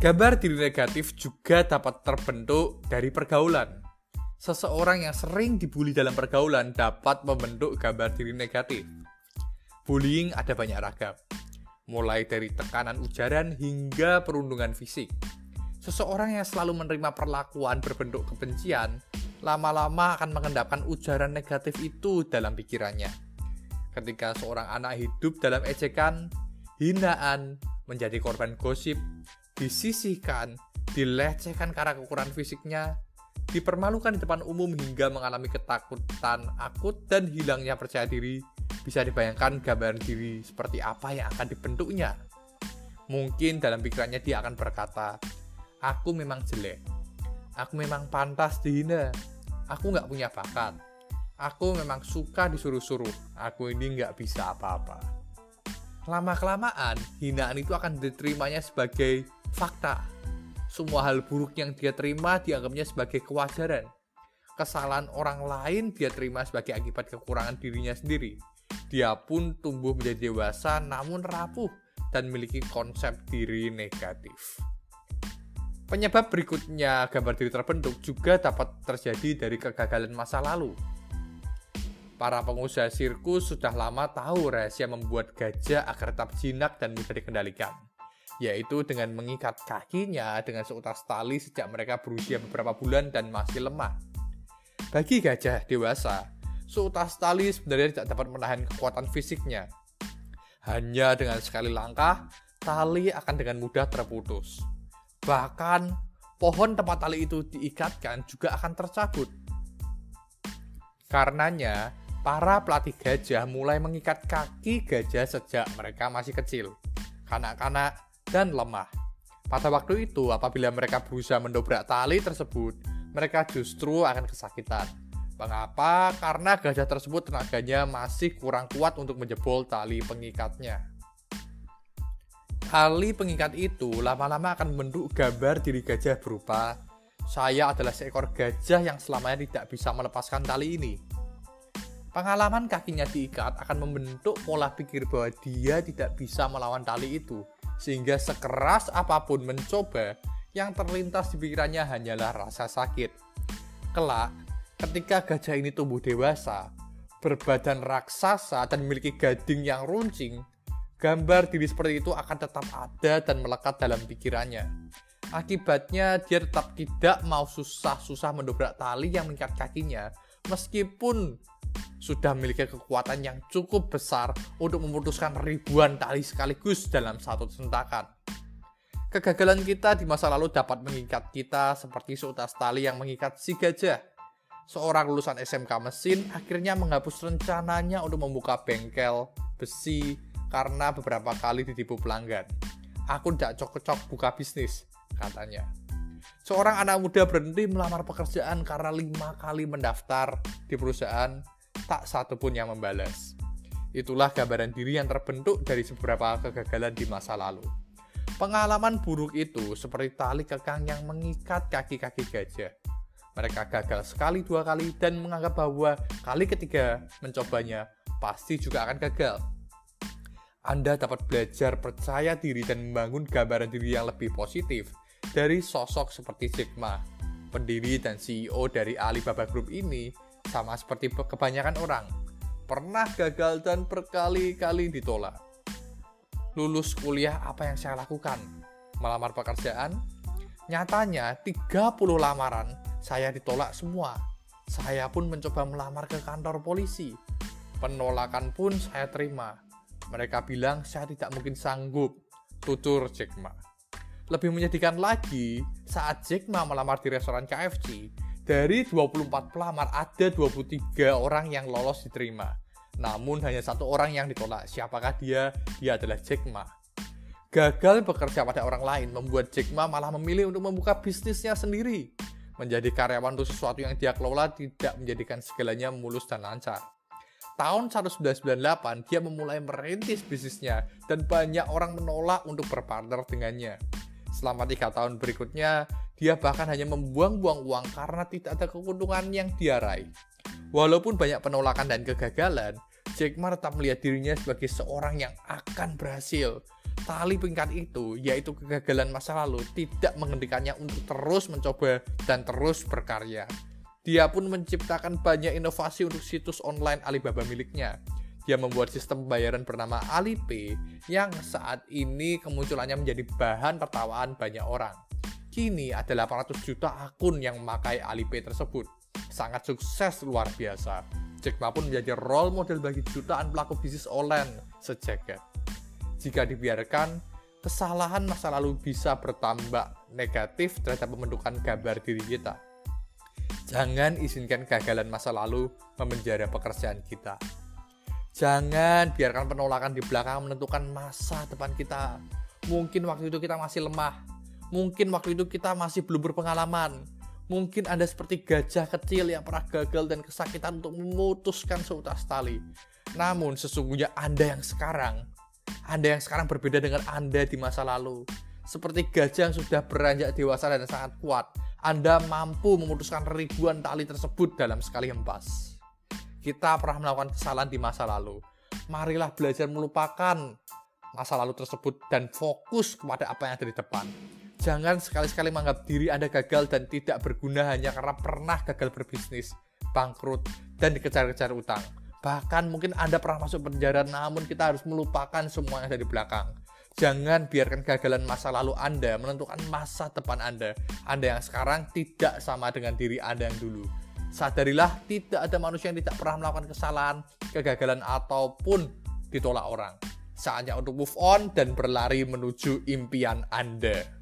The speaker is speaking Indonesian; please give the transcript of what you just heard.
Gambar diri negatif juga dapat terbentuk dari pergaulan. Seseorang yang sering dibully dalam pergaulan dapat membentuk gambar diri negatif. Bullying ada banyak ragam, mulai dari tekanan ujaran hingga perundungan fisik. Seseorang yang selalu menerima perlakuan berbentuk kebencian, lama-lama akan mengendapkan ujaran negatif itu dalam pikirannya. Ketika seorang anak hidup dalam ejekan, hinaan, menjadi korban gosip, disisihkan, dilecehkan karena kekurangan fisiknya, dipermalukan di depan umum hingga mengalami ketakutan akut dan hilangnya percaya diri, bisa dibayangkan gambaran diri seperti apa yang akan dibentuknya. Mungkin dalam pikirannya dia akan berkata, aku memang jelek, aku memang pantas dihina, aku nggak punya bakat, aku memang suka disuruh-suruh, aku ini nggak bisa apa-apa. Lama-kelamaan, hinaan itu akan diterimanya sebagai fakta. Semua hal buruk yang dia terima dianggapnya sebagai kewajaran. Kesalahan orang lain dia terima sebagai akibat kekurangan dirinya sendiri. Dia pun tumbuh menjadi dewasa namun rapuh dan memiliki konsep diri negatif. Penyebab berikutnya gambar diri terbentuk juga dapat terjadi dari kegagalan masa lalu. Para pengusaha sirkus sudah lama tahu rahasia membuat gajah agar tetap jinak dan mudah dikendalikan yaitu dengan mengikat kakinya dengan seutas tali sejak mereka berusia beberapa bulan dan masih lemah. Bagi gajah dewasa, seutas tali sebenarnya tidak dapat menahan kekuatan fisiknya. Hanya dengan sekali langkah, tali akan dengan mudah terputus. Bahkan, pohon tempat tali itu diikatkan juga akan tercabut. Karenanya, para pelatih gajah mulai mengikat kaki gajah sejak mereka masih kecil. Kanak-kanak dan lemah. Pada waktu itu, apabila mereka berusaha mendobrak tali tersebut, mereka justru akan kesakitan. Mengapa? Karena gajah tersebut tenaganya masih kurang kuat untuk menjebol tali pengikatnya. Tali pengikat itu lama-lama akan membentuk gambar diri gajah berupa saya adalah seekor gajah yang selamanya tidak bisa melepaskan tali ini. Pengalaman kakinya diikat akan membentuk pola pikir bahwa dia tidak bisa melawan tali itu sehingga sekeras apa pun mencoba, yang terlintas di pikirannya hanyalah rasa sakit. Kelak, ketika gajah ini tumbuh dewasa, berbadan raksasa dan memiliki gading yang runcing, gambar diri seperti itu akan tetap ada dan melekat dalam pikirannya. Akibatnya, dia tetap tidak mau susah-susah mendobrak tali yang mengikat kakinya, meskipun sudah memiliki kekuatan yang cukup besar untuk memutuskan ribuan tali sekaligus dalam satu sentakan. Kegagalan kita di masa lalu dapat mengikat kita seperti seutas tali yang mengikat si gajah. Seorang lulusan SMK mesin akhirnya menghapus rencananya untuk membuka bengkel besi karena beberapa kali ditipu pelanggan. Aku tidak cocok buka bisnis, katanya. Seorang anak muda berhenti melamar pekerjaan karena lima kali mendaftar di perusahaan tak satu pun yang membalas. Itulah gambaran diri yang terbentuk dari beberapa kegagalan di masa lalu. Pengalaman buruk itu seperti tali kekang yang mengikat kaki-kaki gajah. Mereka gagal sekali dua kali dan menganggap bahwa kali ketiga mencobanya pasti juga akan gagal. Anda dapat belajar percaya diri dan membangun gambaran diri yang lebih positif dari sosok seperti Jack Ma, pendiri dan CEO dari Alibaba Group ini sama seperti kebanyakan orang, pernah gagal dan berkali-kali ditolak. Lulus kuliah apa yang saya lakukan? Melamar pekerjaan? Nyatanya 30 lamaran saya ditolak semua. Saya pun mencoba melamar ke kantor polisi. Penolakan pun saya terima. Mereka bilang saya tidak mungkin sanggup. Tutur Jack Ma. Lebih menyedihkan lagi, saat Jack Ma melamar di restoran KFC, dari 24 pelamar ada 23 orang yang lolos diterima. Namun hanya satu orang yang ditolak. Siapakah dia? Dia adalah Jack Ma. Gagal bekerja pada orang lain membuat Jack Ma malah memilih untuk membuka bisnisnya sendiri. Menjadi karyawan untuk sesuatu yang dia kelola tidak menjadikan segalanya mulus dan lancar. Tahun 1998, dia memulai merintis bisnisnya dan banyak orang menolak untuk berpartner dengannya. Selama tiga tahun berikutnya, dia bahkan hanya membuang-buang uang karena tidak ada keuntungan yang dia raih. Walaupun banyak penolakan dan kegagalan, Jack Ma tetap melihat dirinya sebagai seorang yang akan berhasil. tali pingkat itu, yaitu kegagalan masa lalu, tidak menghentikannya untuk terus mencoba dan terus berkarya. Dia pun menciptakan banyak inovasi untuk situs online Alibaba miliknya. Dia membuat sistem pembayaran bernama Alipay yang saat ini kemunculannya menjadi bahan tertawaan banyak orang. Kini ada 800 juta akun yang memakai Alipay tersebut. Sangat sukses luar biasa. Jack Ma pun menjadi role model bagi jutaan pelaku bisnis online sejagat. Jika dibiarkan, kesalahan masa lalu bisa bertambah negatif terhadap pembentukan gambar diri kita. Jangan izinkan kegagalan masa lalu memenjara pekerjaan kita. Jangan biarkan penolakan di belakang menentukan masa depan kita. Mungkin waktu itu kita masih lemah. Mungkin waktu itu kita masih belum berpengalaman. Mungkin Anda seperti gajah kecil yang pernah gagal dan kesakitan untuk memutuskan seutas tali. Namun sesungguhnya Anda yang sekarang, Anda yang sekarang berbeda dengan Anda di masa lalu. Seperti gajah yang sudah beranjak dewasa dan sangat kuat, anda mampu memutuskan ribuan tali tersebut dalam sekali hempas. Kita pernah melakukan kesalahan di masa lalu. Marilah belajar melupakan masa lalu tersebut dan fokus kepada apa yang ada di depan. Jangan sekali-sekali menganggap diri Anda gagal dan tidak berguna hanya karena pernah gagal berbisnis, bangkrut, dan dikejar-kejar utang. Bahkan mungkin Anda pernah masuk penjara namun kita harus melupakan semua yang ada di belakang. Jangan biarkan kegagalan masa lalu Anda menentukan masa depan Anda. Anda yang sekarang tidak sama dengan diri Anda yang dulu. Sadarilah tidak ada manusia yang tidak pernah melakukan kesalahan, kegagalan ataupun ditolak orang. Saatnya untuk move on dan berlari menuju impian Anda.